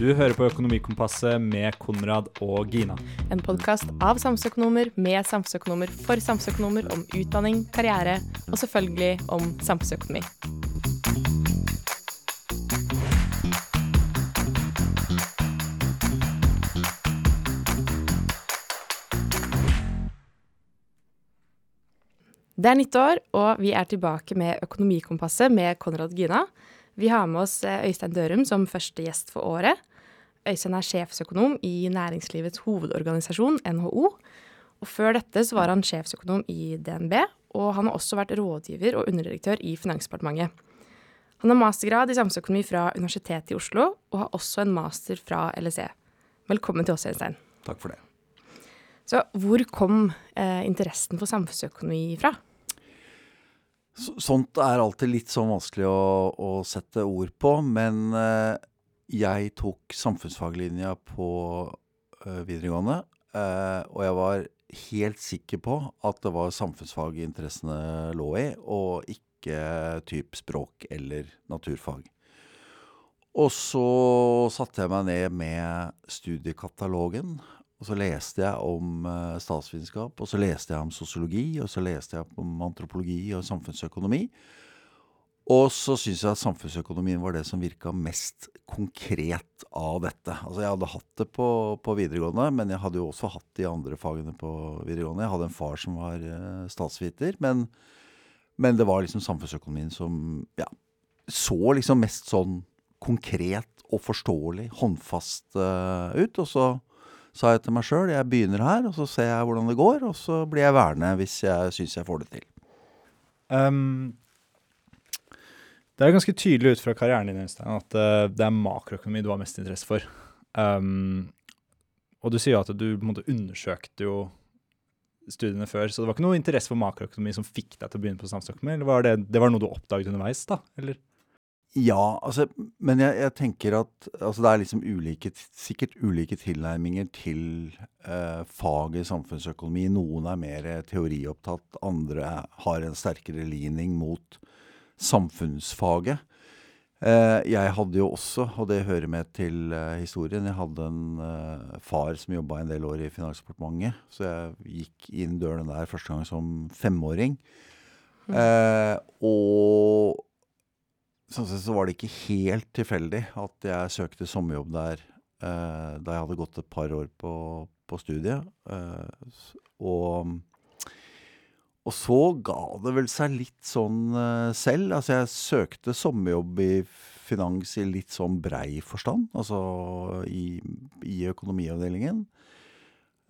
Du hører på Økonomikompasset med Konrad og Gina. En podkast av samfunnsøkonomer med samfunnsøkonomer for samfunnsøkonomer om utdanning, karriere og selvfølgelig om samfunnsøkonomi. Det er nytt år, og vi er tilbake med Økonomikompasset med Konrad Gina. Vi har med oss eh, Øystein Dørum som første gjest for året. Øystein er sjefsøkonom i Næringslivets hovedorganisasjon, NHO. Og før dette så var han sjefsøkonom i DNB, og han har også vært rådgiver og underdirektør i Finansdepartementet. Han har mastergrad i samfunnsøkonomi fra Universitetet i Oslo, og har også en master fra LSE. Velkommen til oss, Øystein. Takk for det. Så hvor kom eh, interessen for samfunnsøkonomi fra? Så, sånt er alltid litt sånn vanskelig å, å sette ord på, men eh, jeg tok samfunnsfaglinja på eh, videregående, eh, og jeg var helt sikker på at det var samfunnsfag interessene lå i, og ikke typ språk eller naturfag. Og så satte jeg meg ned med studiekatalogen, og så leste jeg om uh, statsvitenskap, og så leste jeg om sosiologi, og så leste jeg om antropologi og samfunnsøkonomi. Og så syns jeg at samfunnsøkonomien var det som virka mest konkret av dette. Altså jeg hadde hatt det på, på, videregående, men jeg hadde jo også hatt de andre fagene på videregående. Jeg hadde en far som var uh, statsviter, men, men, det var liksom samfunnsøkonomien som ja, så liksom mest sånn konkret og forståelig, håndfast uh, ut. Og så sa jeg til meg sjøl jeg begynner her, og så ser jeg hvordan det går, og så blir jeg værende hvis jeg syns jeg får det til. Um, det er ganske tydelig ut fra karrieren din Øystein, at uh, det er makroøkonomi du har mest interesse for. Um, og du sier jo at du på en måte undersøkte jo studiene før, så det var ikke noe interesse for makroøkonomi som fikk deg til å begynne på samfunnsøkonomi? Eller var det, det var noe du oppdaget underveis, da? eller? Ja, altså, men jeg, jeg tenker at altså, det er liksom ulike, sikkert ulike tilnærminger til eh, faget samfunnsøkonomi. Noen er mer teoriopptatt, andre har en sterkere ligning mot samfunnsfaget. Eh, jeg hadde jo også, og det hører med til eh, historien, jeg hadde en eh, far som jobba en del år i Finansdepartementet. Så jeg gikk inn dørene der første gang som femåring. Mm. Eh, og Sånn sett så var det ikke helt tilfeldig at jeg søkte sommerjobb der eh, da jeg hadde gått et par år på, på studiet. Eh, og, og, så ga det vel seg litt sånn eh, selv. Altså jeg søkte sommerjobb i finans i litt sånn brei forstand, altså i, i økonomiavdelingen.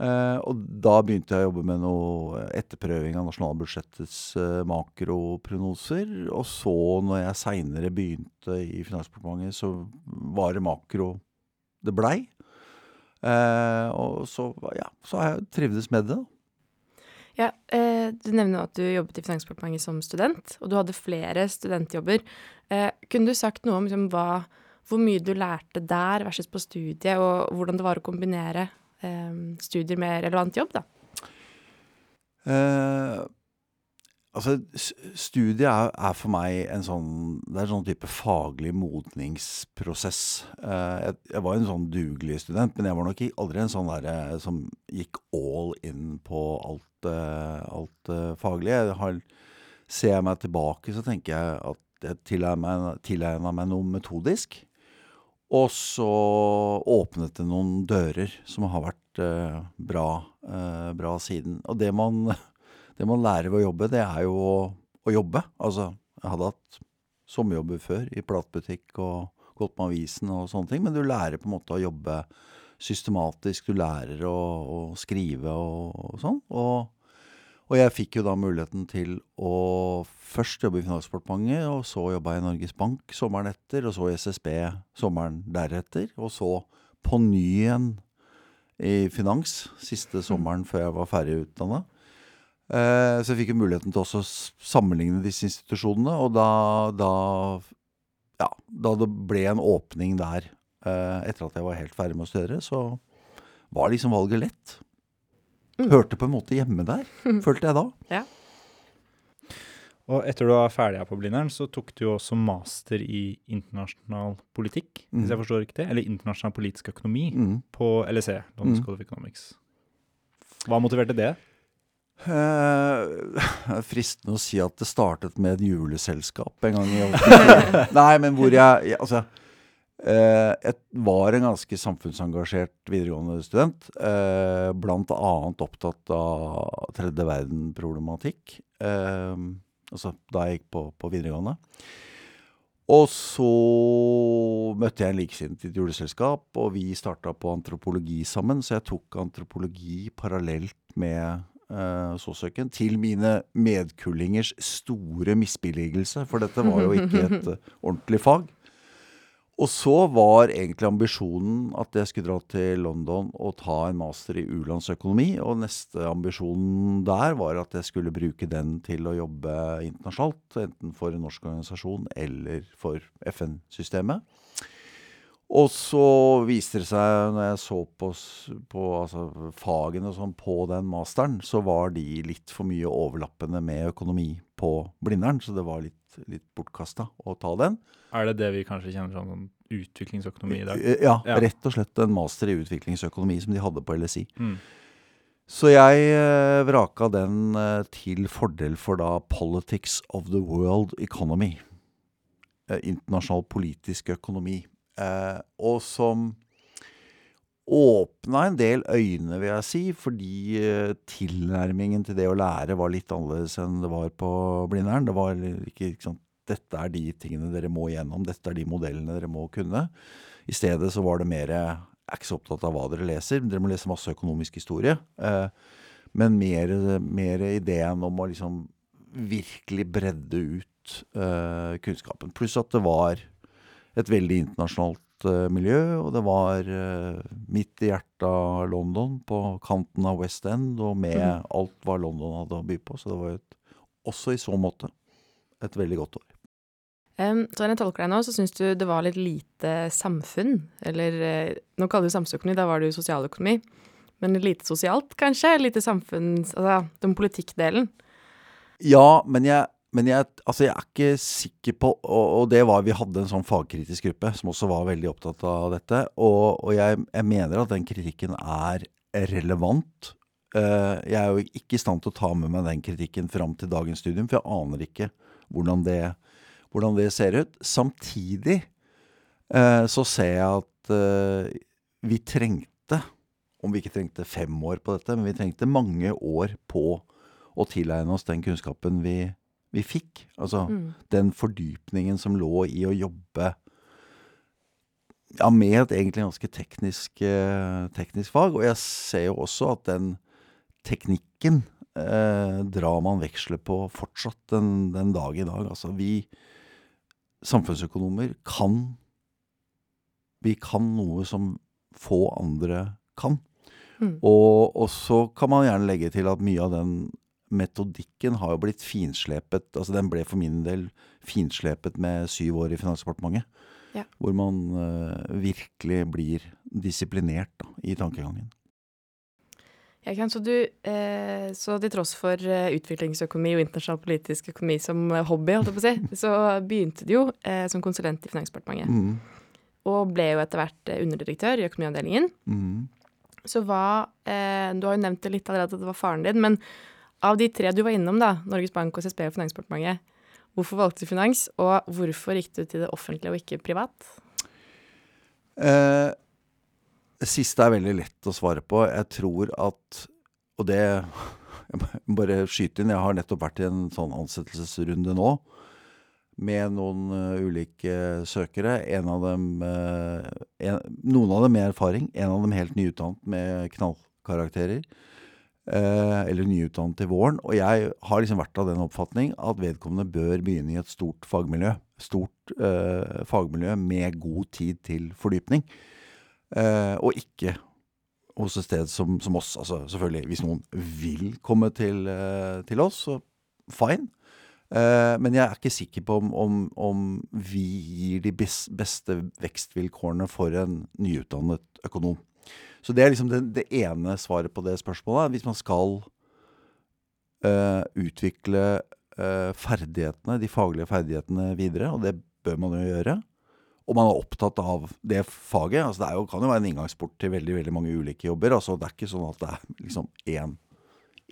Uh, og da begynte jeg å jobbe med noe etterprøving av nasjonalbudsjettets uh, makroprognoser. Og så, når jeg seinere begynte i Finansdepartementet, så var det makro det blei. Uh, og så, ja, så har jeg trivdes med det. Ja, Du nevner at du jobbet i Finansdepartementet som student, og du hadde flere studentjobber. kunne du sagt noe om liksom, hva, hvor mye du lærte der versus på studiet, og hvordan det var å kombinere eh, studier med relevant jobb, da? Altså, studiet er, er, for meg en sånn Det er en sånn type faglig modningsprosess. Eh, jeg, jeg, var en sånn dugelig student, men jeg var nok aldri en sånn der eh, som gikk all in på alt, eh, alt faglig. Jeg har, ser jeg meg tilbake, så tenker jeg at jeg tilegna meg noe metodisk. Og så åpnet det noen dører som har vært bra, bra, siden. Og det man, det man, lærer ved å jobbe, det er jo å, å, jobbe. Altså, jeg hadde hatt sommerjobber før i platebutikk og gått med avisen og sånne ting, men du lærer på en måte å jobbe systematisk. Du lærer å, å skrive og, og sånn. Og og jeg fikk jo da muligheten til å først jobbe i Finansdepartementet, og så jobba i Norges Bank sommeren etter, og så i SSB sommeren deretter. Og så på ny igjen i finans siste mm. sommeren før jeg var ferdig utdanna. Eh, så jeg fikk jo muligheten til også å sammenligne disse institusjonene, og da, da, ja, da det ble en åpning der eh, etter at jeg var helt ferdig med å studere, så var liksom valget lett. Mm. Hørte på en måte hjemme der, følte jeg da. Ja. Og etter du var ferdig her på Blindern, så tok du jo også master i internasjonal politikk, Mm. hvis jeg forstår riktig? Eller internasjonal politisk økonomi Mm. på LSE, London Mm. School of Economics. Hva motiverte det? Eh, er fristende å si at det startet med et juleselskap en gang. Nei, men hvor jeg, jeg Altså, eh, jeg var en ganske samfunnsengasjert videregående student. Eh, blant annet opptatt av tredje verden-problematikk. Eh, altså da jeg gikk på, på videregående. Og så møtte jeg en likesinnet i et juleselskap, og vi starta på antropologi sammen. Så jeg tok antropologi parallelt med uh, sosiøken, til mine medkullingers store misbilligelse, for dette var jo ikke et eh, ordentlig fag. Og så var egentlig ambisjonen at jeg skulle dra til London og ta en master i u-landsøkonomi. Og neste ambisjon der var at jeg skulle bruke den til å jobbe internasjonalt. Enten for en norsk organisasjon eller for FN-systemet. Og så viste det seg, når jeg så på, på altså, fagene og sånn på den masteren, så var de litt for mye overlappende med økonomi på Blindern. Så det var litt, litt bortkasta å ta den. Er det det vi kanskje kjenner som sånn utviklingsøkonomi i dag? Eh, Ja, Ja. rett og slett en master i utviklingsøkonomi som de hadde på LSI. Mm. Så jeg eh, vraka den eh, til fordel for da Politics of the World Economy. Eh, internasjonal politisk økonomi. Eh, og som åpna en del øyne, vil jeg si, fordi eh, tilnærmingen til det å lære var litt annerledes enn det var på Blindern. Det var ikke, ikke sant, dette er de tingene dere må igjennom, dette er de modellene dere må kunne. I stedet så var det mer Jeg er ikke så opptatt av hva dere leser, dere må lese masse økonomisk historie. Eh, men mer, mer ideen om å liksom virkelig bredde ut kunnskapen. Pluss at det var et veldig internasjonalt uh, miljø, og det var uh, midt i hjertet av London, på kanten av West End, og med mm. alt hva London hadde å by på. Så det var et, også i så måte et veldig godt år. Um, så når jeg tolker deg nå, så syns du det var litt lite samfunn. Eller eh, nå kaller du samfunnsøkonomi, da var det jo sosialøkonomi. Men lite sosialt, kanskje? Lite samfunns... Altså den politikkdelen. Ja, men jeg, men jeg, altså jeg er ikke sikker på og, og det var Vi hadde en sånn fagkritisk gruppe som også var veldig opptatt av dette. Og, og jeg, jeg mener at den kritikken er relevant. Uh, jeg er jo ikke i stand til å ta med meg den kritikken fram til dagens studium, for jeg aner ikke hvordan det, hvordan det ser ut. Samtidig uh, så ser jeg at uh, vi trengte, om vi ikke trengte fem år på dette, men vi trengte mange år på å tilegne oss den kunnskapen vi, vi fikk. Altså Mm. den fordypningen som lå i å jobbe ja, med et egentlig ganske teknisk, eh, teknisk fag. Og jeg ser jo også at den teknikken eh, drar man veksler på fortsatt den, den dag i dag. Altså vi samfunnsøkonomer kan Vi kan noe som få andre kan. Mm. Og, og så kan man gjerne legge til at mye av den metodikken har jo blitt finslepet. Altså den ble for min del finslepet med syv år i Finansdepartementet. Ja. Hvor man uh, virkelig blir disiplinert da, i tankegangen. Jeg kan, så, du, eh, så til tross for eh, utviklingsøkonomi og internasjonal politisk økonomi som eh, hobby, holdt jeg på å si, så begynte du jo eh, som konsulent i Finansdepartementet. Mm. Og ble jo etter hvert underdirektør i økonomiavdelingen. Mm. Så hva eh, Du har jo nevnt det litt allerede at det var faren din, men av de tre du var innom, da, Norges Bank, SSB og Finansdepartementet, hvorfor valgte du finans, og hvorfor gikk du til det offentlige og ikke privat? Eh, det siste er veldig lett å svare på. Jeg tror at Og det Jeg må bare skyte inn. Jeg har nettopp vært i en sånn ansettelsesrunde nå. Med noen eh, ulike søkere. Av dem eh, en, Noen av dem med erfaring. En av dem helt nyutdannet med knallkarakterer. Eh, eller nyutdannet til våren. Og jeg har liksom vært av den oppfatning at vedkommende bør begynne i et stort fagmiljø. Stort eh, fagmiljø med god tid til fordypning. Eh, og ikke hos et sted som, som oss. Altså selvfølgelig, hvis noen vil komme til, eh, til oss, så fine. Eh, men jeg er ikke sikker på om, om, om vi gir de beste vekstvilkårene for en nyutdannet økonom. Så det er liksom det, det ene svaret på det spørsmålet. Hvis man skal uh, utvikle uh, ferdighetene, de faglige ferdighetene videre, og det bør man jo gjøre. Og man er opptatt av det faget. altså Det jo, kan jo være en inngangsport til veldig veldig mange ulike jobber. altså Det er ikke sånn at det er liksom én,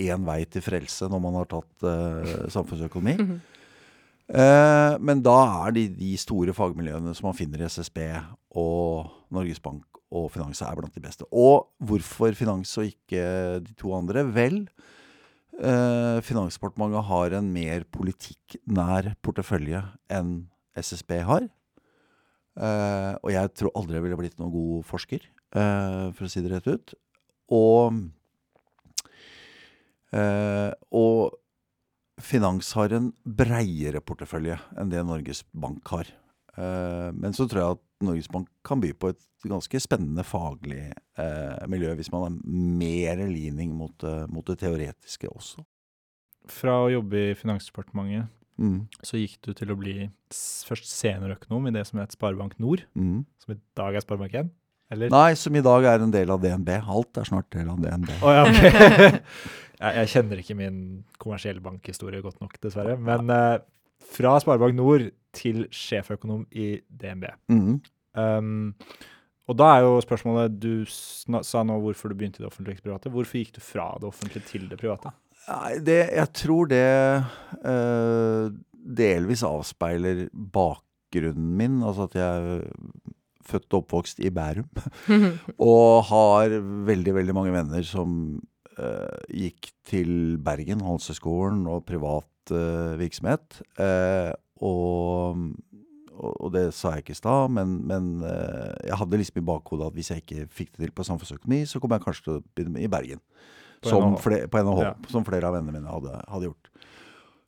én vei til frelse når man har tatt uh, samfunnsøkonomi. Mm -hmm. eh, men da er de, de store fagmiljøene som man finner i SSB og Norges Bank og Finans, er blant de beste. Og hvorfor Finans og ikke de to andre? Vel, eh, Finansdepartementet har en mer politikknær portefølje enn SSB har. Eh, og jeg tror aldri jeg ville blitt noen god forsker, eh, for å si det rett ut. Og, uh, og finans har en breiere portefølje enn det Norges Bank har. Men så tror jeg at Norges Bank kan by på et ganske spennende faglig miljø, hvis man har mer ligning mot, mot det teoretiske også. Fra å jobbe i Finansdepartementet Mm. Så gikk du til å bli først seniorøkonom i det som het Sparebank Nord, mm. som i dag er Sparebank1? Eller? Nei, som i dag er en del av DNB. Alt er snart del av DNB. Oh, ja, okay. jeg, kjenner ikke min kommersielle bankhistorie godt nok, dessverre. Men eh, fra Sparebank Nord til sjeføkonom i DNB. Mm. Um, og da er jo spørsmålet Du sa nå hvorfor du begynte i det offentlige private. Hvorfor gikk du fra det offentlige til det private? Det, jeg tror det uh, delvis avspeiler bakgrunnen min. Altså at jeg er født og oppvokst i Bærum. og har veldig, veldig mange venner som uh, gikk til Bergen, Handelshøyskolen og privat uh, virksomhet. Og og det sa jeg ikke i stad, men, men jeg hadde liksom i bakhodet at hvis jeg ikke fikk det til på samfunnsøkonomi, så kom jeg kanskje til å begynne i Bergen. På som. Flere, på NH, ja. som flere av vennene mine hadde, hadde gjort.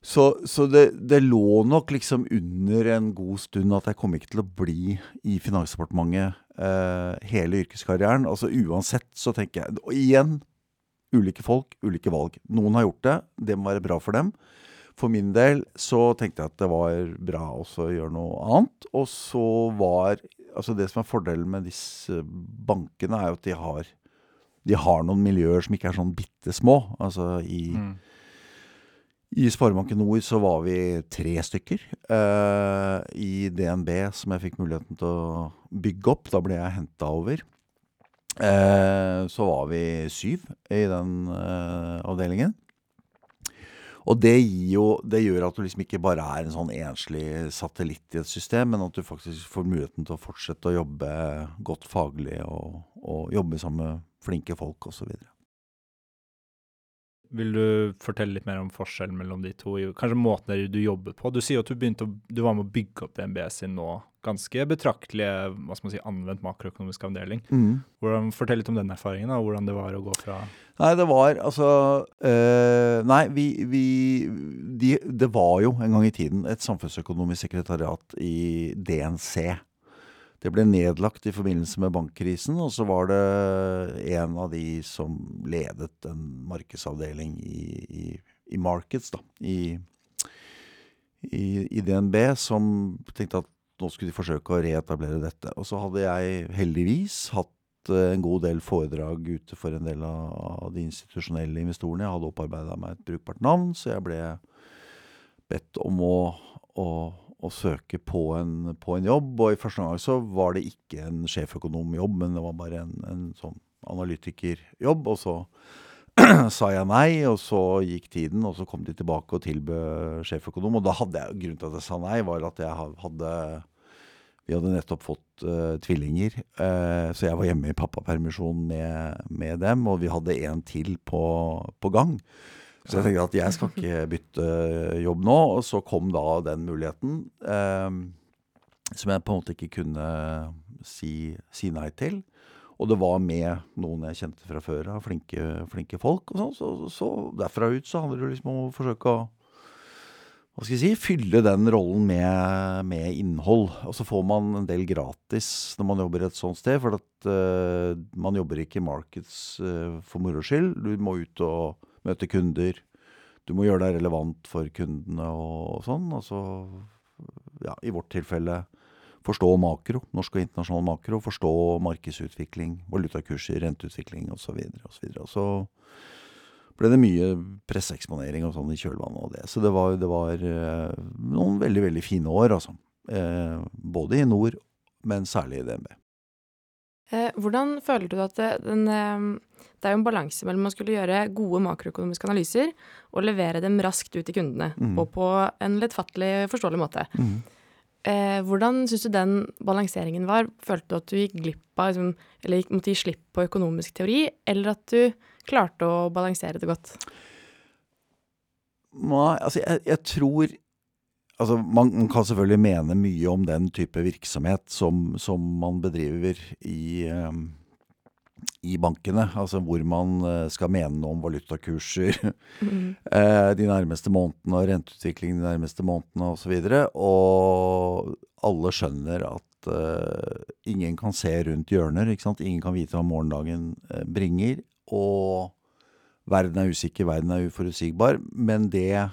Så, så det, det, lå nok liksom under en god stund at jeg kom ikke til å bli i Finansdepartementet eh, hele yrkeskarrieren. Altså uansett så tenker jeg Og igjen, ulike folk, ulike valg. Noen har gjort det. Det må være bra for dem. For min del så tenkte jeg at det var bra også å gjøre noe annet. Og så var Altså det som er fordelen med disse bankene, er jo at de har de har noen miljøer som ikke er sånn bitte små. Altså i, mm. i Sparebanken Nord så var vi tre stykker. Uh, I DNB, som jeg fikk muligheten til å bygge opp, da ble jeg henta over. Uh, så var vi syv i den uh, avdelingen. Og det, jo, det, gjør at du liksom ikke bare er en sånn enslig satellitt i et system, men at du faktisk får muligheten til å fortsette å jobbe godt faglig og, og jobbe sammen med flinke folk osv. Vil du fortelle litt mer om forskjellen mellom de to? Kanskje måten du jobber på? Du sier at du, å, du var med å bygge opp DNB sin nå ganske betraktelig hva skal man si, anvendt makroøkonomisk avdeling. Mm. Hvordan, fortell litt om den erfaringen, og hvordan det var å gå fra Nei, det var altså øh, Nei, vi, vi de, Det var jo en gang i tiden et samfunnsøkonomisk sekretariat i DNC. Det ble nedlagt i forbindelse med bankkrisen, og så var det en av de som ledet en markedsavdeling i, i, i Markets, da, i, i, DNB, som tenkte at nå skulle de forsøke å reetablere dette. Og så hadde jeg heldigvis hatt eh, en god del foredrag ute for en del av de institusjonelle investorene. Jeg hadde opparbeida meg et brukbart navn, så jeg ble bedt om å, å å søke på en, på en, jobb. Og i første gang så var det ikke en sjeføkonomjobb, men det var bare en, en sånn analytikerjobb. Og så sa jeg nei, og så gikk tiden, og så kom de tilbake og tilbød sjeføkonom. Og da hadde jeg, grunnen til at jeg sa nei, var at jeg hadde vi hadde nettopp fått uh, tvillinger, uh, så jeg var hjemme i pappapermisjon med, med, dem. Og vi hadde en til på, på gang. Så jeg tenkte at jeg skal ikke bytte jobb nå. Og så kom da den muligheten eh, som jeg på en måte ikke kunne si, si, nei til. Og det var med noen jeg kjente fra før av, flinke, flinke, folk. og sånn, så, så, derfra ut så handler det liksom om å forsøke å hva skal jeg si, fylle den rollen med, med, innhold. Og så får man en del gratis når man jobber et sånt sted. For at uh, man jobber ikke i markeds uh, for moro skyld. Du må ut og møte kunder. Du må gjøre deg relevant for kundene og, sånn. Altså, ja, i vårt tilfelle, forstå makro, norsk og internasjonal makro. Forstå markedsutvikling, valutakurser, renteutvikling osv. Og, så og så, så ble det mye presseeksponering og sånn i kjølvannet av det. Så det var, det var eh, noen veldig, veldig fine år, altså. Eh, både i nord, men særlig i DNB. Eh, hvordan føler du at den, eh, det er jo en balanse mellom å skulle gjøre gode makroøkonomiske analyser og levere dem raskt ut til kundene, Mm. og på en lettfattelig, forståelig måte. Mm. Eh, hvordan syns du den balanseringen var? Følte du at du gikk glipp av liksom, Eller måtte gi slipp på økonomisk teori, eller at du klarte å balansere det godt? Nei, altså jeg, jeg tror Altså man, man kan selvfølgelig mene mye om den type virksomhet som, som man bedriver i, eh, i bankene. Altså hvor man eh, skal mene noe om valutakurser mm. de nærmeste månedene og renteutvikling de nærmeste månedene osv. Og, så og alle skjønner at uh, ingen kan se rundt hjørner. Ingen kan vite hva morgendagen eh, bringer. Og verden er usikker, verden er uforutsigbar. Men det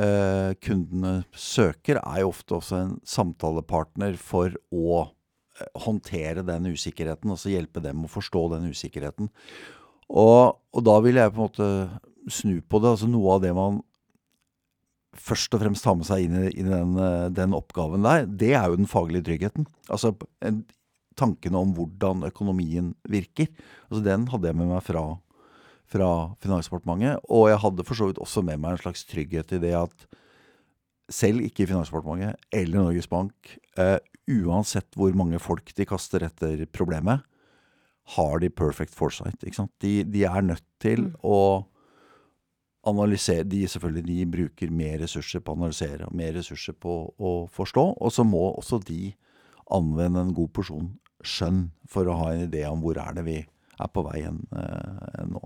eh, kundene søker, er jo ofte også en samtalepartner for å eh, håndtere den usikkerheten, altså hjelpe dem å forstå den usikkerheten. Og, og da vil jeg på en måte snu på det. altså Noe av det man først og fremst tar med seg inn i, i den, eh, den oppgaven der, det er jo den faglige tryggheten. Altså en, tankene om hvordan økonomien virker. Altså Den hadde jeg med meg fra, fra Finansdepartementet. Og jeg hadde for så vidt også med meg en slags trygghet i det at selv ikke Finansdepartementet eller Norges Bank, eh, uansett hvor mange folk de kaster etter problemet, har de perfect foresight. ikke sant? De, de er nødt til Mm. å analysere De selvfølgelig de bruker mer ressurser på å analysere og mer ressurser på å forstå. Og så må også de anvende en god porsjon skjønn for å ha en idé om hvor er det vi er på vei hen eh, nå.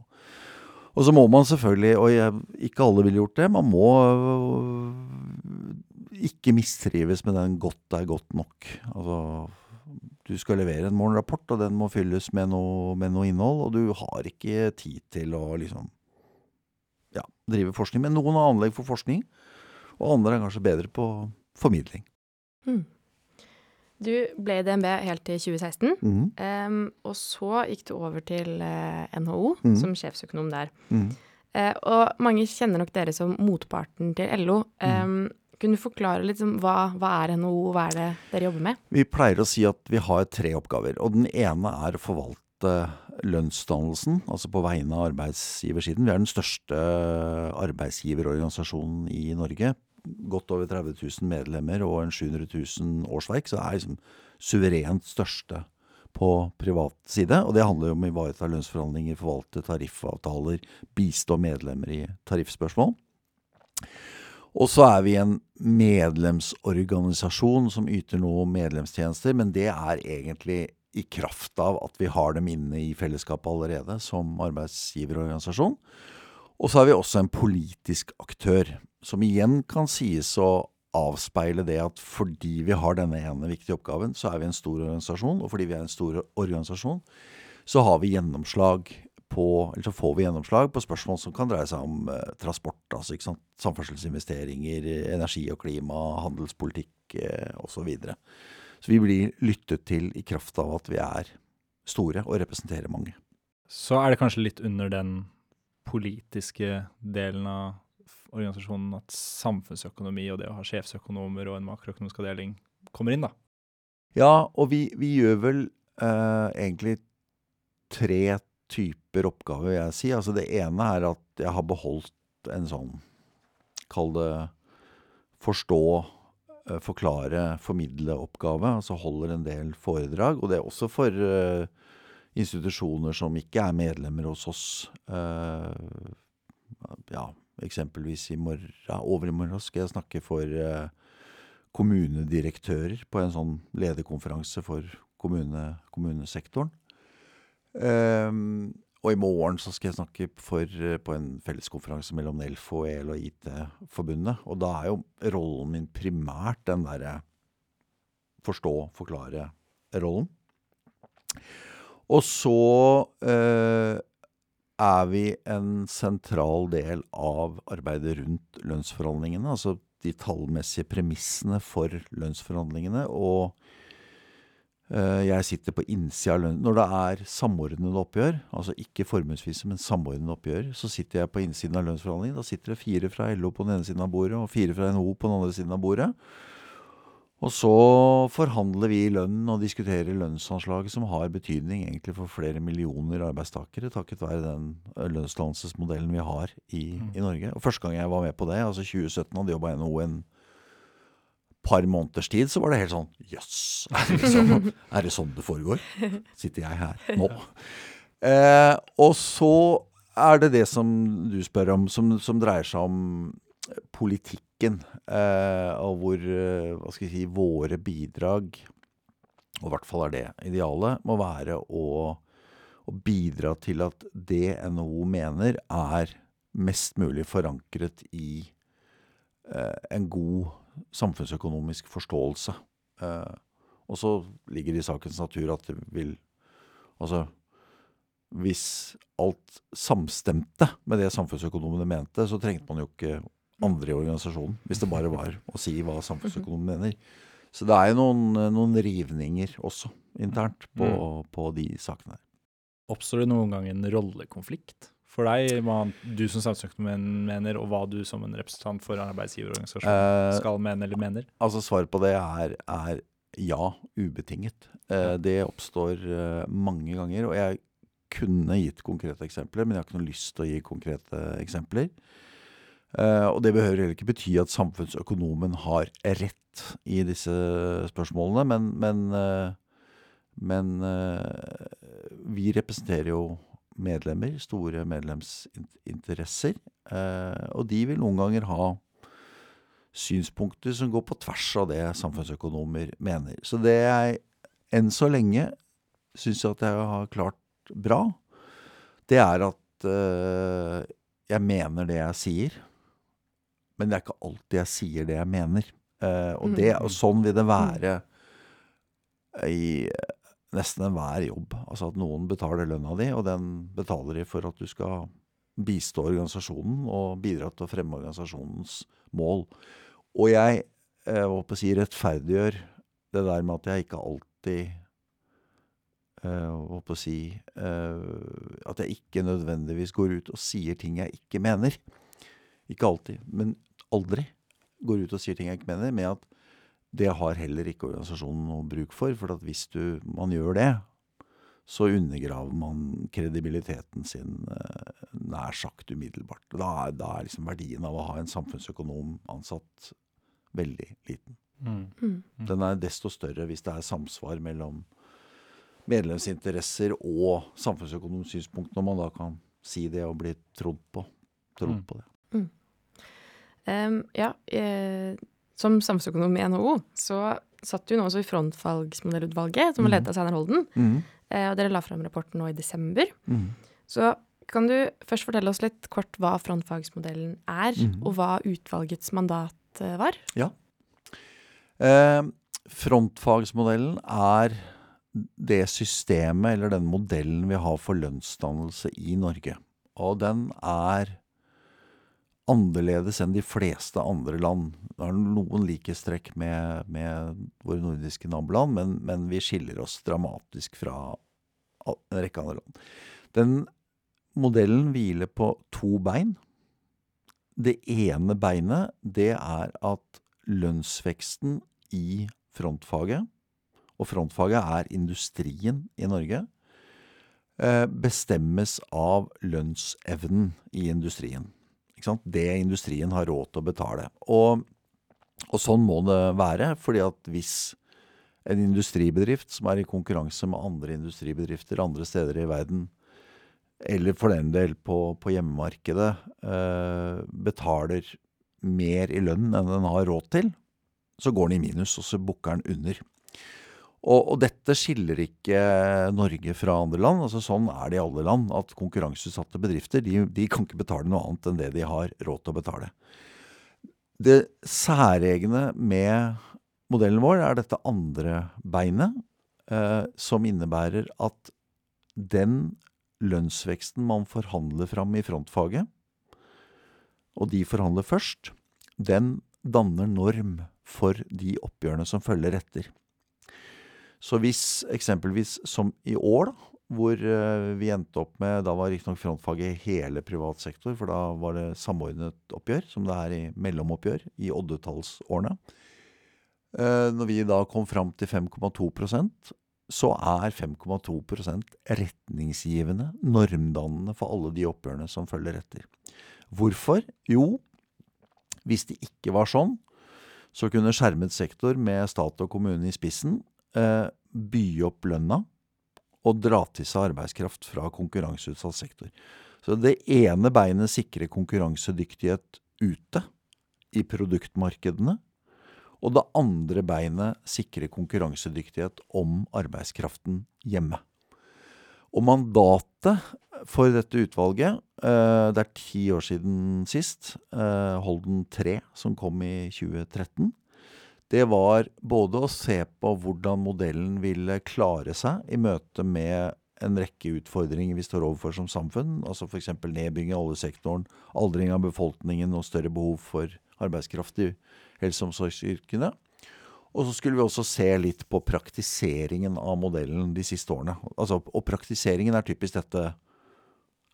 Og så må man selvfølgelig, og jeg, ikke alle ville gjort det, man må øh, ikke mistrives med den 'godt er godt nok'. Altså, du skal levere en morgenrapport, og den må fylles med noe, med noe innhold, og du har ikke tid til å liksom ja, drive forskning. Men noen har anlegg for forskning, og andre er kanskje bedre på formidling. Mm. Du ble i DNB helt til 2016, Mm. Um, og så gikk du over til uh, NHO mm. som sjefsøkonom der. Mm. Uh, og mange kjenner nok dere som motparten til LO. Em, Kunne du forklare litt om hva, hva er NHO, hva er det dere jobber med? Vi pleier å si at vi har tre oppgaver. Og den ene er å forvalte lønnsdannelsen, altså på vegne av arbeidsgiversiden. Vi er den største arbeidsgiverorganisasjonen i Norge. Godt over 30 000 medlemmer og en 700 000 årsverk. Så er liksom suverent største på privat side. Og det handler jo om å ivareta lønnsforhandlinger, forvalte tariffavtaler, bistå medlemmer i tariffspørsmål. Og så er vi en medlemsorganisasjon som yter noe medlemstjenester, men det er egentlig i kraft av at vi har dem inne i fellesskapet allerede som arbeidsgiverorganisasjon. Og så er vi også en politisk aktør, som igjen kan sies å avspeile det at fordi vi har denne ene viktige oppgaven, så er vi en stor organisasjon, og fordi vi er en stor organisasjon, så vi på, så får vi gjennomslag på spørsmål som kan dreie seg om eh, transport, altså samferdselsinvesteringer, energi og klima, handelspolitikk eh, osv. Så, videre. så vi blir lyttet til i kraft av at vi er store og representerer mange. Så er det kanskje litt under den politiske delen av organisasjonen at samfunnsøkonomi og det å ha sjefsøkonomer og en makroøkonomisk avdeling kommer inn, da. Ja, og vi, vi gjør vel uh, egentlig tre typer oppgaver, vil jeg si. Altså det ene er at jeg har beholdt en sånn, kall det forstå, uh, forklare, formidle-oppgave. Altså holder en del foredrag. Og det er også for uh, institusjoner som ikke er medlemmer hos oss. Uh, ja, eksempelvis i morgen, overmorgen skal jeg snakke for eh, kommunedirektører på en sånn lederkonferanse for kommune, kommunesektoren. Um, og i morgen så skal jeg snakke for, eh, på en felleskonferanse mellom Nelfo, EL og IT-forbundet. Og da er jo rollen min primært den derre forstå, forklare-rollen. Og så eh, er vi en sentral del av arbeidet rundt lønnsforhandlingene. Altså de tallmessige premissene for lønnsforhandlingene. Og Eh, jeg sitter på innsida av lønn. Når det er samordnede oppgjør, altså ikke formuesvise, men samordnede oppgjør, så sitter jeg på innsiden av lønnsforhandlingene. Da sitter det fire fra LO på den ene siden av bordet, og fire fra NHO på den andre siden av bordet. Og så forhandler vi lønn og diskuterer lønnsanslaget som har betydning egentlig for flere millioner arbeidstakere, takket være den lønnsdannelsesmodellen vi har i, i, Norge. Og Første gang jeg var med på det, altså 2017, hadde jobba NHO en par måneders tid, så var det helt sånn Jøss, yes, liksom, er det sånn det foregår? Sitter jeg her nå? Eh, og så er det det som du spør om, som, som dreier seg om politikken. Eh, og hvor, eh, hva skal si, våre bidrag, og i hvert fall er det idealet, må være å, å bidra til at det NHO mener, er mest mulig forankret i eh, en god samfunnsøkonomisk forståelse. Og så ligger det i sakens natur at det vil Altså hvis alt samstemte med det samfunnsøkonomene mente, så trengte man jo ikke andre i organisasjonen, hvis det bare var å si hva samfunnsøkonomen mener. Så det er jo noen, noen rivninger også internt på, mm. på de sakene. Oppstår det noen gang en rollekonflikt for deg, hva du som samfunnsøkonom mener, og hva du som en representant for arbeidsgiverorganisasjonen eh, skal mene eller mener? Altså Svaret på det er, er ja, ubetinget. Eh, det oppstår eh, mange ganger. Og jeg kunne gitt konkrete eksempler, men jeg har ikke noe lyst til å gi konkrete eksempler. Eh, og det behøver heller ikke bety at samfunnsøkonomen har rett i disse spørsmålene, men, men, uh, men uh, vi representerer jo medlemmer, store medlemsinteresser. Og de vil noen ganger ha synspunkter som går på tvers av det samfunnsøkonomer mener. Så det jeg enn så lenge syns at jeg har klart bra, det er at uh, jeg mener det jeg sier. Men det er ikke alltid jeg sier det jeg mener. Uh, og, det, og sånn vil det være i nesten enhver jobb. Altså at noen betaler lønna di, og den betaler de for at du skal bistå organisasjonen og bidra til å fremme organisasjonens mål. Og jeg eh, håper å si rettferdiggjør det der med at jeg ikke alltid eh, håper å si eh, At jeg ikke nødvendigvis går ut og sier ting jeg ikke mener. Ikke alltid, men aldri går ut og sier ting jeg ikke mener, med at det har heller ikke organisasjonen noe bruk for. For hvis du, man gjør det, så undergraver man kredibiliteten sin eh, nær sagt umiddelbart. Da er, da er liksom verdien av å ha en samfunnsøkonom ansatt veldig liten. Mm. Mm. Den er desto større hvis det er samsvar mellom medlemsinteresser og samfunnsøkonomsynspunkt, når man da kan si det og bli trodd på, trodd mm. på det. Um, ja, eh, som samfunnsøkonom i NHO, så satt du nå også i frontfagsmodellutvalget, som var ledet av Steinar Holden. Mm. Eh, og dere la frem rapporten nå i desember. Mm. Så kan du først fortelle oss litt kort hva frontfagsmodellen er, mm. og hva utvalgets mandat eh, var? Ja. Eh, frontfagsmodellen er det systemet, eller den modellen vi har for lønnsdannelse i Norge. Og den er annerledes enn de fleste andre land. Det har noen likhetstrekk med, med, våre nordiske naboland, men, men, vi skiller oss dramatisk fra en rekke andre land. Den modellen hviler på to bein. Det ene beinet, det er at lønnsveksten i frontfaget, og frontfaget er industrien i Norge, eh, bestemmes av lønnsevnen i industrien det industrien har råd til å betale. Og, og, sånn må det være, fordi at hvis en industribedrift som er i konkurranse med andre industribedrifter andre steder i verden, eller for den del på, på hjemmemarkedet, eh, betaler mer i lønn enn den har råd til, så går den i minus, og så bukker den under. Og, og, dette skiller ikke Norge fra andre land. altså Sånn er det i alle land. At konkurranseutsatte bedrifter de, de, kan ikke betale noe annet enn det de har råd til å betale. Det særegne med modellen vår er dette andre beinet, eh, som innebærer at den lønnsveksten man forhandler fram i frontfaget, og de forhandler først, den danner norm for de oppgjørene som følger etter. Så hvis eksempelvis som i år, da, hvor eh, vi endte opp med Da var riktignok frontfaget hele privat sektor, for da var det samordnet oppgjør, som det er i mellomoppgjør i oddetallsårene. Eh, når vi da kom fram til 5,2% så er 5,2% retningsgivende, normdannende for alle de oppgjørene som følger etter. Hvorfor? Jo, hvis det ikke var sånn, så kunne skjermet sektor med stat og kommune i spissen by opp lønna og dra til seg arbeidskraft fra konkurranseutsatt sektor. Så det ene beinet sikrer konkurransedyktighet ute i produktmarkedene. Og det andre beinet sikrer konkurransedyktighet om arbeidskraften hjemme. Og mandatet for dette utvalget, eh, det er ti år siden sist, eh, Holden 3, som kom i 2013, det var både å se på hvordan modellen ville klare seg i møte med en rekke utfordringer vi står overfor som samfunn, altså f.eks. nedbygging av oljesektoren, aldring av befolkningen og større behov for arbeidskraft i helse- og omsorgsyrkene. Og så skulle vi også se litt på praktiseringen av modellen de siste årene. Altså, og praktiseringen er typisk dette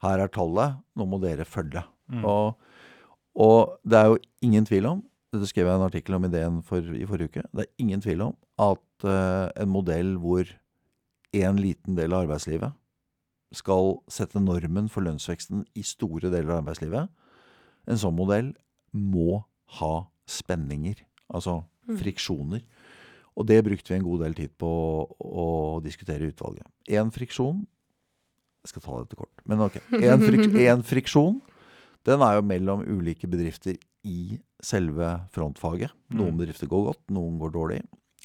Her er tallet, nå må dere følge. Mm. Og, og det er jo ingen tvil om dette skrev jeg en artikkel om ideen for, i forrige uke. Det er ingen tvil om at uh, en modell hvor en liten del av arbeidslivet skal sette normen for lønnsveksten i store deler av arbeidslivet, en sånn modell må ha spenninger. Altså mm. friksjoner. Og det brukte vi en god del tid på å, diskutere i utvalget. Én friksjon Jeg skal ta dette kort. Men ok. Én frik, friksjon, den er jo mellom ulike bedrifter i selve frontfaget. Noen mm. bedrifter går godt, noen går dårlig.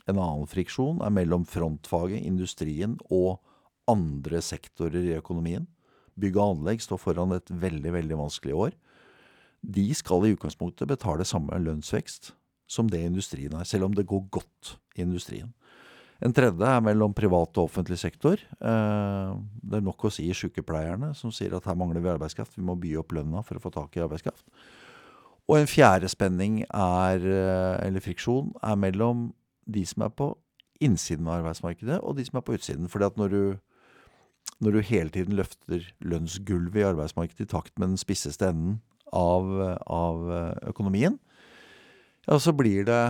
En annen friksjon er mellom frontfaget, industrien og andre sektorer i økonomien. Bygg og anlegg står foran et veldig, veldig vanskelig år. De skal i utgangspunktet betale samme lønnsvekst som det industrien er, selv om det går godt i industrien. En tredje er mellom privat og offentlig sektor. Eh, det er nok å si sykepleierne, som sier at her mangler vi arbeidskraft. Vi må by opp lønna for å få tak i arbeidskraft. Og en fjerde spenning er, eh, eller friksjon, er mellom de som er på innsiden av arbeidsmarkedet, og de som er på utsiden. Fordi at når du, når du hele tiden løfter lønnsgulvet i arbeidsmarkedet i takt med den spisseste enden av, av eh, økonomien, ja, så blir det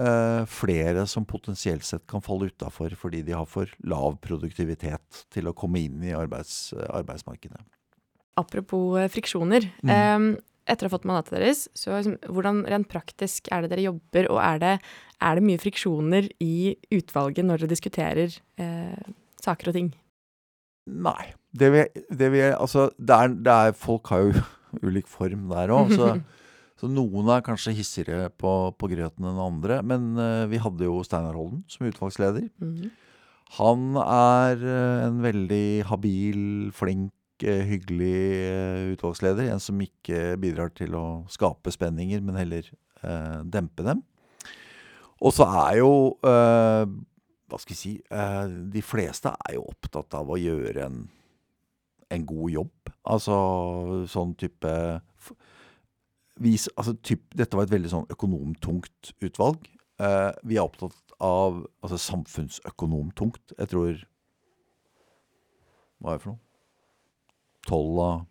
eh, flere som potensielt sett kan falle utafor fordi de har for lav produktivitet til å komme inn i arbeids, arbeidsmarkedet. Apropos eh, friksjoner. Mm. Eh, etter å ha fått mandatet deres, så liksom, hvordan rent praktisk er det dere jobber, og er det, er det mye friksjoner i utvalget når dere diskuterer eh, saker og ting? Nei. Det vil, det vil Altså, det er, det er, folk har jo ulik form der òg, så, så, noen er kanskje hissigere på, på grøten enn andre. Men uh, vi hadde jo Steinar Holden som utvalgsleder. Mm -hmm. Han er uh, en veldig habil, flink hyggelig eh, utvalgsleder. En som ikke bidrar til å skape spenninger, men heller eh, dempe dem. Og så er jo eh, Hva skal vi si eh, De fleste er jo opptatt av å gjøre en, en god jobb. Altså sånn type vis, altså, typ, Dette var et veldig sånn økonomtungt utvalg. Eh, vi er opptatt av altså samfunnsøkonomtungt. Jeg tror Hva er det for noe? 12 av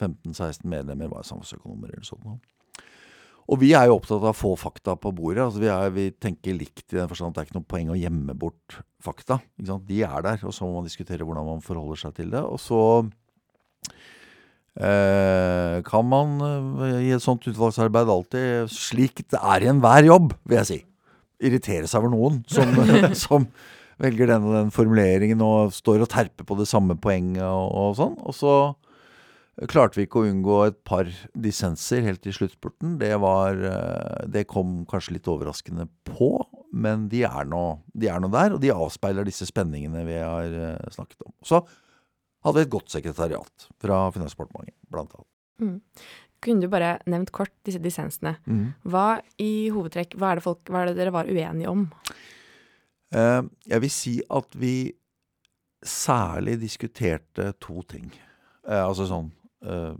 15-16 medlemmer var samfunnsøkonomer eller sånn. Og vi er jo opptatt av å få fakta på bordet. altså Vi, er, vi tenker likt i den forstand at det er ikke noe poeng å gjemme bort fakta. De er der, og så må man diskutere hvordan man forholder seg til det. Og så eh, kan man eh, i et sånt utvalgsarbeid alltid, slik det er i enhver jobb, vil jeg si, irritere seg over noen som, som velger den og den formuleringen og står og terper på det samme poenget og, og sånn. Og så klarte vi ikke å unngå et par dissenser helt i sluttspurten. Det var eh, Det kom kanskje litt overraskende på, men de er nå, de er nå der, og de avspeiler disse spenningene vi har eh, snakket om. Så hadde vi et godt sekretariat fra Finansdepartementet, blant annet. Mm. Kunne du bare nevnt kort disse dissensene? Mm. Hva i hovedtrekk, hva er, det folk, hva er det dere var uenige om? Eh, jeg vil si at vi særlig diskuterte to ting. Eh, altså sånn eh,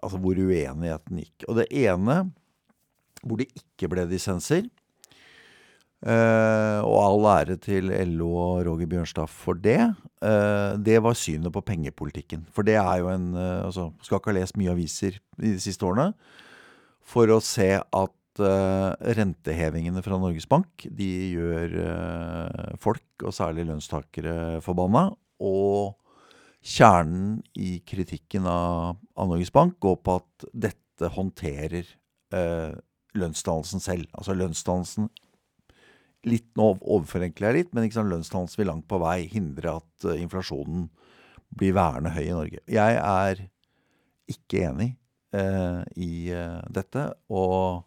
Altså hvor uenigheten gikk. Og det ene, hvor det ikke ble dissenser, Eh, og all ære til LO og Roger Bjørnstad for det. Eh, det var synet på pengepolitikken. For det er jo en eh, altså, Skal ikke ha lest mye aviser de siste årene for å se at eh, rentehevingene fra Norges Bank de gjør eh, folk, og særlig lønnstakere, forbanna. Og kjernen i kritikken av, av Norges Bank går på at dette håndterer eh, lønnsdannelsen selv. Altså lønnsdannelsen litt Nå overforenkler jeg litt, men sant, lønnsdannelsen vil langt på vei hindre at uh, inflasjonen blir værende høy i Norge. Jeg er ikke enig i dette, og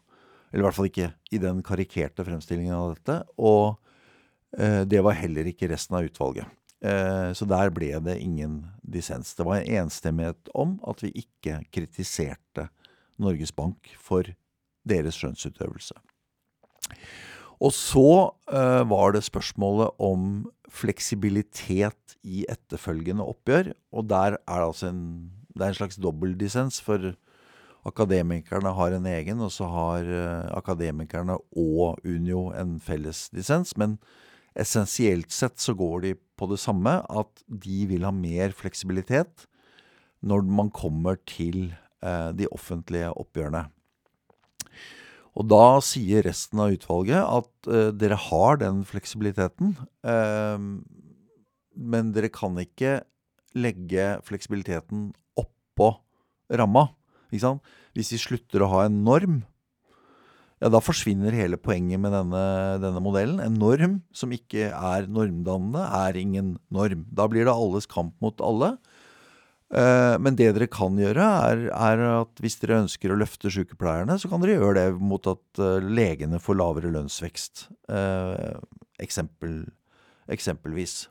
Eller i hvert fall ikke i den karikerte fremstillingen av dette. Og det var heller ikke resten av utvalget. Så der ble det ingen dissens. Det var en enstemmighet om at vi ikke kritiserte Norges Bank for deres skjønnsutøvelse. Og så uh, var det spørsmålet om fleksibilitet i etterfølgende oppgjør. Og der er det altså en, det er en slags dobbeltdissens, for akademikerne har en egen, og så har uh, akademikerne og Unio en felles lisens. Men essensielt sett så går de på det samme, at de vil ha mer fleksibilitet når man kommer til uh, de offentlige oppgjørene. Og da sier resten av utvalget at uh, dere har den fleksibiliteten, uh, men dere kan ikke legge fleksibiliteten oppå ramma. Ikke sant? Hvis vi slutter å ha en norm, ja, da forsvinner hele poenget med denne, denne, modellen. En norm som ikke er normdannende, er ingen norm. Da blir det alles kamp mot alle. Eh, men det dere kan gjøre, er, er, at hvis dere ønsker å løfte sykepleierne, så kan dere gjøre det mot at uh, legene får lavere lønnsvekst. Uh, eksempel, eksempelvis.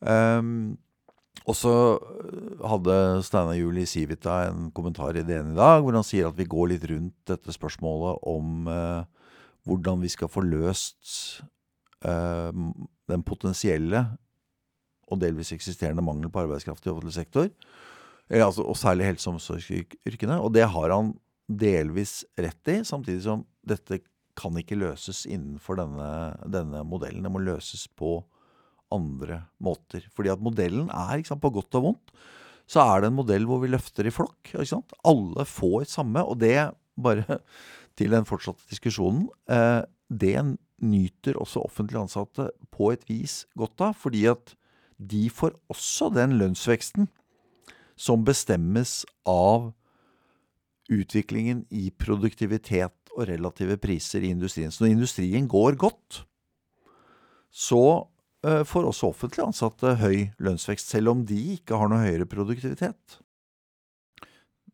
Um, og så hadde Steinar Juel i Civita en kommentar i DN i dag, hvor han sier at vi går litt rundt dette spørsmålet om eh, hvordan vi skal få løst den potensielle og delvis eksisterende mangel på arbeidskraft i offentlig sektor. Altså, og særlig helse- og omsorgsyrkene. Og det har han delvis rett i, samtidig som dette kan ikke løses innenfor denne, denne modellen. Det må løses på andre måter. Fordi at modellen er, sant, på godt og vondt, så er det en modell hvor vi løfter i flokk. Alle får samme, og det, bare til den fortsatte diskusjonen, eh, det nyter også offentlig ansatte på et vis godt av. Fordi at de får også den lønnsveksten som bestemmes av utviklingen i produktivitet og relative priser i industrien. Så når industrien går godt, så får også offentlig ansatte høy lønnsvekst, selv om de ikke har noe høyere produktivitet.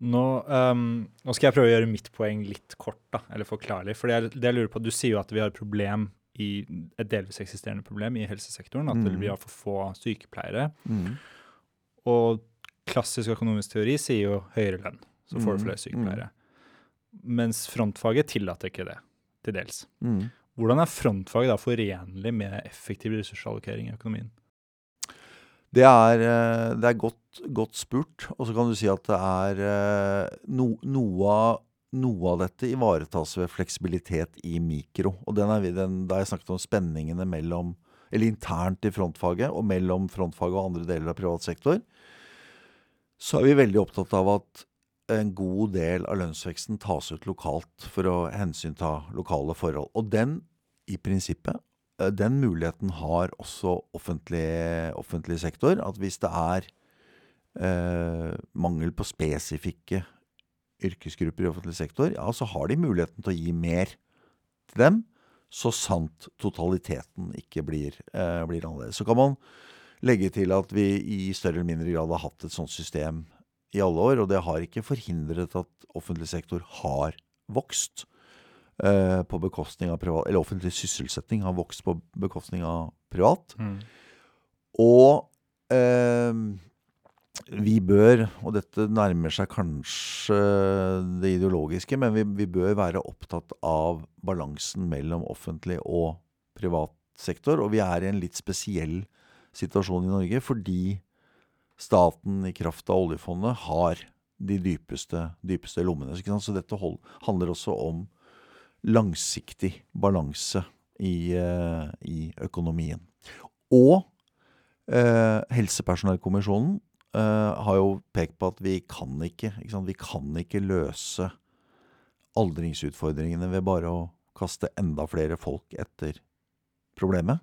Nå, um, nå, skal jeg prøve å gjøre mitt poeng litt kort, da, eller forklarlig. For det, det jeg lurer på, Du sier jo at vi har et problem i et delvis eksisterende problem i helsesektoren. At mm. vi har for få sykepleiere. Mm. Og klassisk økonomisk teori sier jo høyere lønn, så får du mm. flere sykepleiere. Mens frontfaget tillater ikke det, til dels. Mm. Hvordan er frontfaget da forenlig med effektiv ressursallokering i økonomien? Det er, eh, det er godt, godt, spurt. Og så kan du si at det er eh, no, noe noe av dette ivaretas ved fleksibilitet i mikro. Og den er, den, Da jeg snakket om spenningene mellom, eller internt i frontfaget og mellom frontfaget og andre deler av privat sektor, så er vi veldig opptatt av at en god del av lønnsveksten tas ut lokalt for å hensynta lokale forhold. Og den, i prinsippet, eh, den muligheten har også offentlig, offentlig sektor. At hvis det er eh, mangel på spesifikke yrkesgrupper i offentlig sektor, ja, så har de muligheten til å gi mer til dem, så sant totaliteten ikke blir, eh, blir annerledes. Så kan man legge til at vi i større eller mindre grad har hatt et sånt system i alle år, og det har ikke forhindret at offentlig sektor har vokst på bekostning av privat Eller offentlig sysselsetting har vokst på bekostning av privat. Mm. Og eh, vi bør, og dette nærmer seg kanskje det ideologiske, men vi, vi, bør være opptatt av balansen mellom offentlig og privat sektor. Og vi er i en litt spesiell situasjon i Norge fordi staten i kraft av oljefondet har de dypeste, dypeste lommene. Så dette hold, handler også om langsiktig balanse i, eh, i økonomien. Og eh, Helsepersonellkommisjonen eh, har jo pekt på at vi kan ikke, ikke vi kan ikke løse aldringsutfordringene ved bare å kaste enda flere folk etter problemet.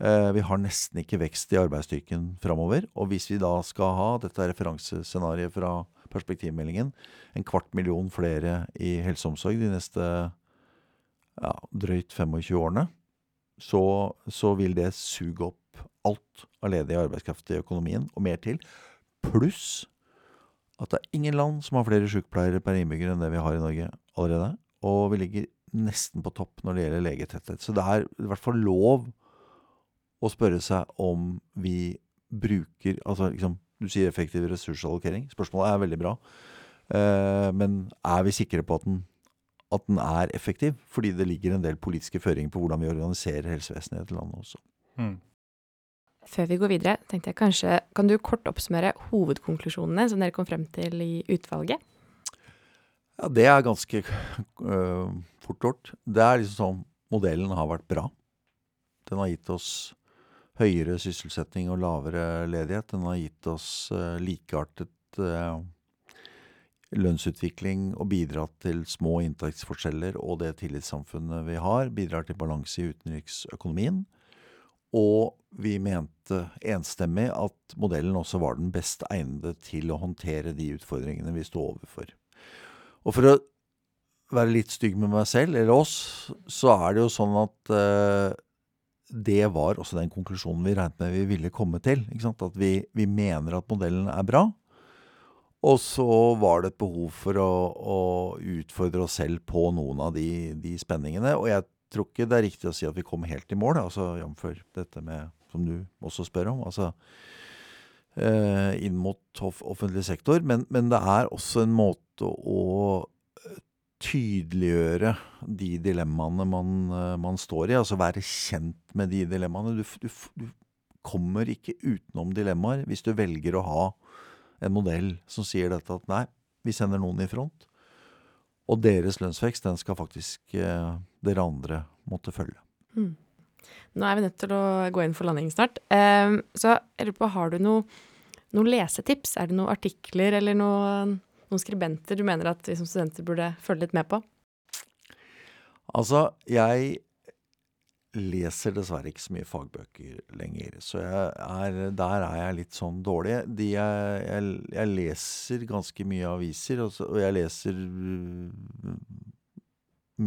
Eh, vi har nesten ikke vekst i arbeidsstyrken framover. Og hvis vi da skal ha dette referansescenarioet fra perspektivmeldingen, en kvart million flere i helseomsorg de neste ja, drøyt 25 årene, så, så vil det suge opp alt av ledig arbeidskraft i økonomien, og mer til. Pluss at det er ingen land som har flere sykepleiere per innbygger enn det vi har i Norge allerede. Og vi ligger nesten på topp når det gjelder legetetthet. Så det er i hvert fall lov å spørre seg om vi bruker Altså liksom, du sier effektiv ressursallokering. Spørsmålet er veldig bra. Eh, men er vi sikre på at den, at den, er effektiv? Fordi det ligger en del politiske føringer på hvordan vi organiserer helsevesenet i dette landet også. Mm. Før vi går videre, tenkte jeg kanskje Kan du kort oppsummere hovedkonklusjonene som dere kom frem til i utvalget? Ja, Det er ganske øh, fort gjort. Det er liksom sånn modellen har vært bra. Den har gitt oss høyere sysselsetting og lavere ledighet. Den har gitt oss øh, likeartet uh, lønnsutvikling og bidratt til små inntektsforskjeller og det tillitssamfunnet vi har. Bidrar til balanse i utenriksøkonomien. Og vi mente enstemmig at modellen også var den best egnede til å håndtere de utfordringene vi sto overfor. Og for å være litt stygg med meg selv, eller oss, så er det jo sånn at eh, det var også den konklusjonen vi regnet med vi ville komme til. At vi, vi, mener at modellen er bra. Og så var det et behov for å, å utfordre oss selv på noen av de, de, spenningene. Og jeg tror ikke det er riktig å si at vi kom helt i mål, altså jf. dette med, som du også spør om. altså eh, inn mot offentlig sektor. Men, men, det er også en måte å tydeliggjøre de dilemmaene man, eh, man, står i. Altså være kjent med de dilemmaene. Du, du, du, kommer ikke utenom dilemmaer hvis du velger å ha en modell som sier dette at nei, vi sender noen i front. Og deres lønnsvekst, den skal faktisk eh, dere andre måtte følge. Mm. Nå er vi nødt til å gå inn for landing snart. Eh, så jeg lurer på, har du noen noe lesetips? Er det noen artikler eller noe noen skribenter du mener at vi som studenter burde følge litt med på? Altså, jeg leser dessverre ikke så mye fagbøker lenger. Så er, der er jeg litt sånn dårlig. De jeg, jeg, jeg, leser ganske mye aviser, og, og jeg leser mm,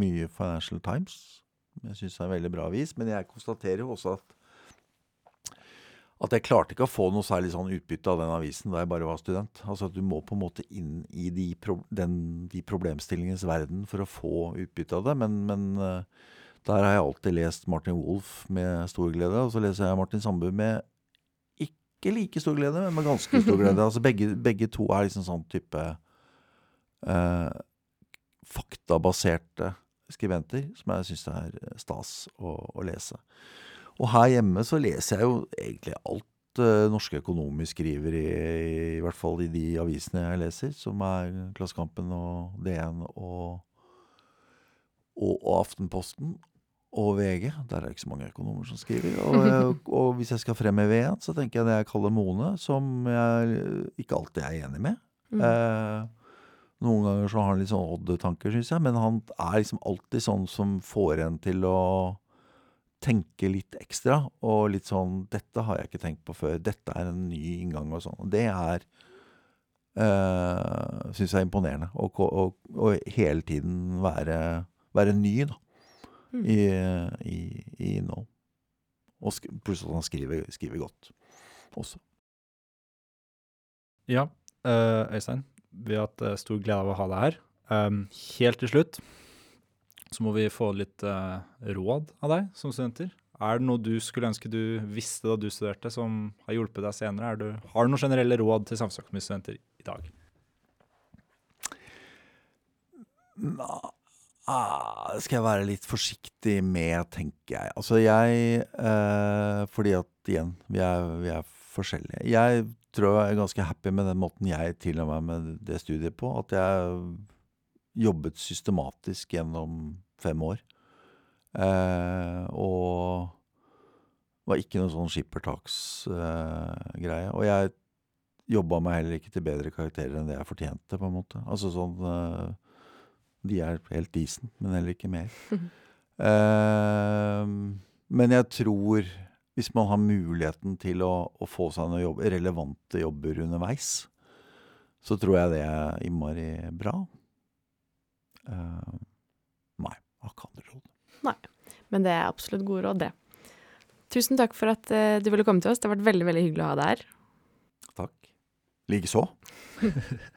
mye Financial Times. Jeg syns det er en veldig bra avis. Men jeg konstaterer jo også at at jeg klarte ikke å få noe særlig sånn utbytte av den avisen da jeg bare var student. Altså at Du må på en måte inn i de, pro de problemstillingens verden for å få utbytte av det. Men, men uh, der har jeg alltid lest Martin Wolff med stor glede. Og så leser jeg Martin Sandbu med ikke like stor glede, men med ganske stor glede. altså begge, begge to er liksom sånn type eh, faktabaserte skribenter som jeg syns er stas å, å lese. Og her hjemme så leser jeg jo egentlig alt uh, norske økonomer skriver, i, i, hvert fall i de avisene jeg leser, som er Klassekampen og DN og, og, og Aftenposten og VG. Der er det ikke så mange økonomer som skriver. Og, og hvis jeg skal fremheve én, så tenker jeg det jeg kaller Mone, som jeg ikke alltid er enig med. Mm. Eh, noen ganger så har han litt sånn odd-tanker, syns jeg, men han er liksom alltid sånn som får en til å tenke litt ekstra, og litt sånn 'Dette har jeg ikke tenkt på før. Dette er en ny inngang', og sånn. Det er uh, Syns jeg er imponerende. Å hele tiden være, være ny, da. Mm. I, i, i innhold. Og pluss at han skriver, skriver, godt også. Ja, uh, Øystein. Vi har hatt uh, stor glede av å ha deg her. Um, helt til slutt så må vi få litt uh, råd av deg som studenter. Er det noe du skulle ønske du visste da du studerte, som har hjulpet deg senere? Du, har du noen generelle råd til samfunnsøkonomistudenter i dag? Ah, skal jeg være litt forsiktig med, tenker jeg. Altså jeg eh, Fordi at igjen, vi er, vi er, forskjellige. Jeg tror jeg er ganske happy med den måten jeg til meg med det studiet på. At jeg jobbet systematisk gjennom fem år. Eh, og var ikke noe sånn skippertaksgreie. og jeg jobba meg heller ikke til bedre karakterer enn det jeg fortjente, på en måte. Altså sånn eh, De er helt decent, men heller ikke mer. uh, men jeg tror hvis man har muligheten til å, å få seg noen jobb, relevante jobber underveis, så tror jeg det er innmari bra. Uh, nei, har ikke andre råd. Men det er absolutt gode råd, det. Tusen takk for at uh, du ville komme til oss. Det har vært veldig veldig hyggelig å ha deg her. Takk. Likeså.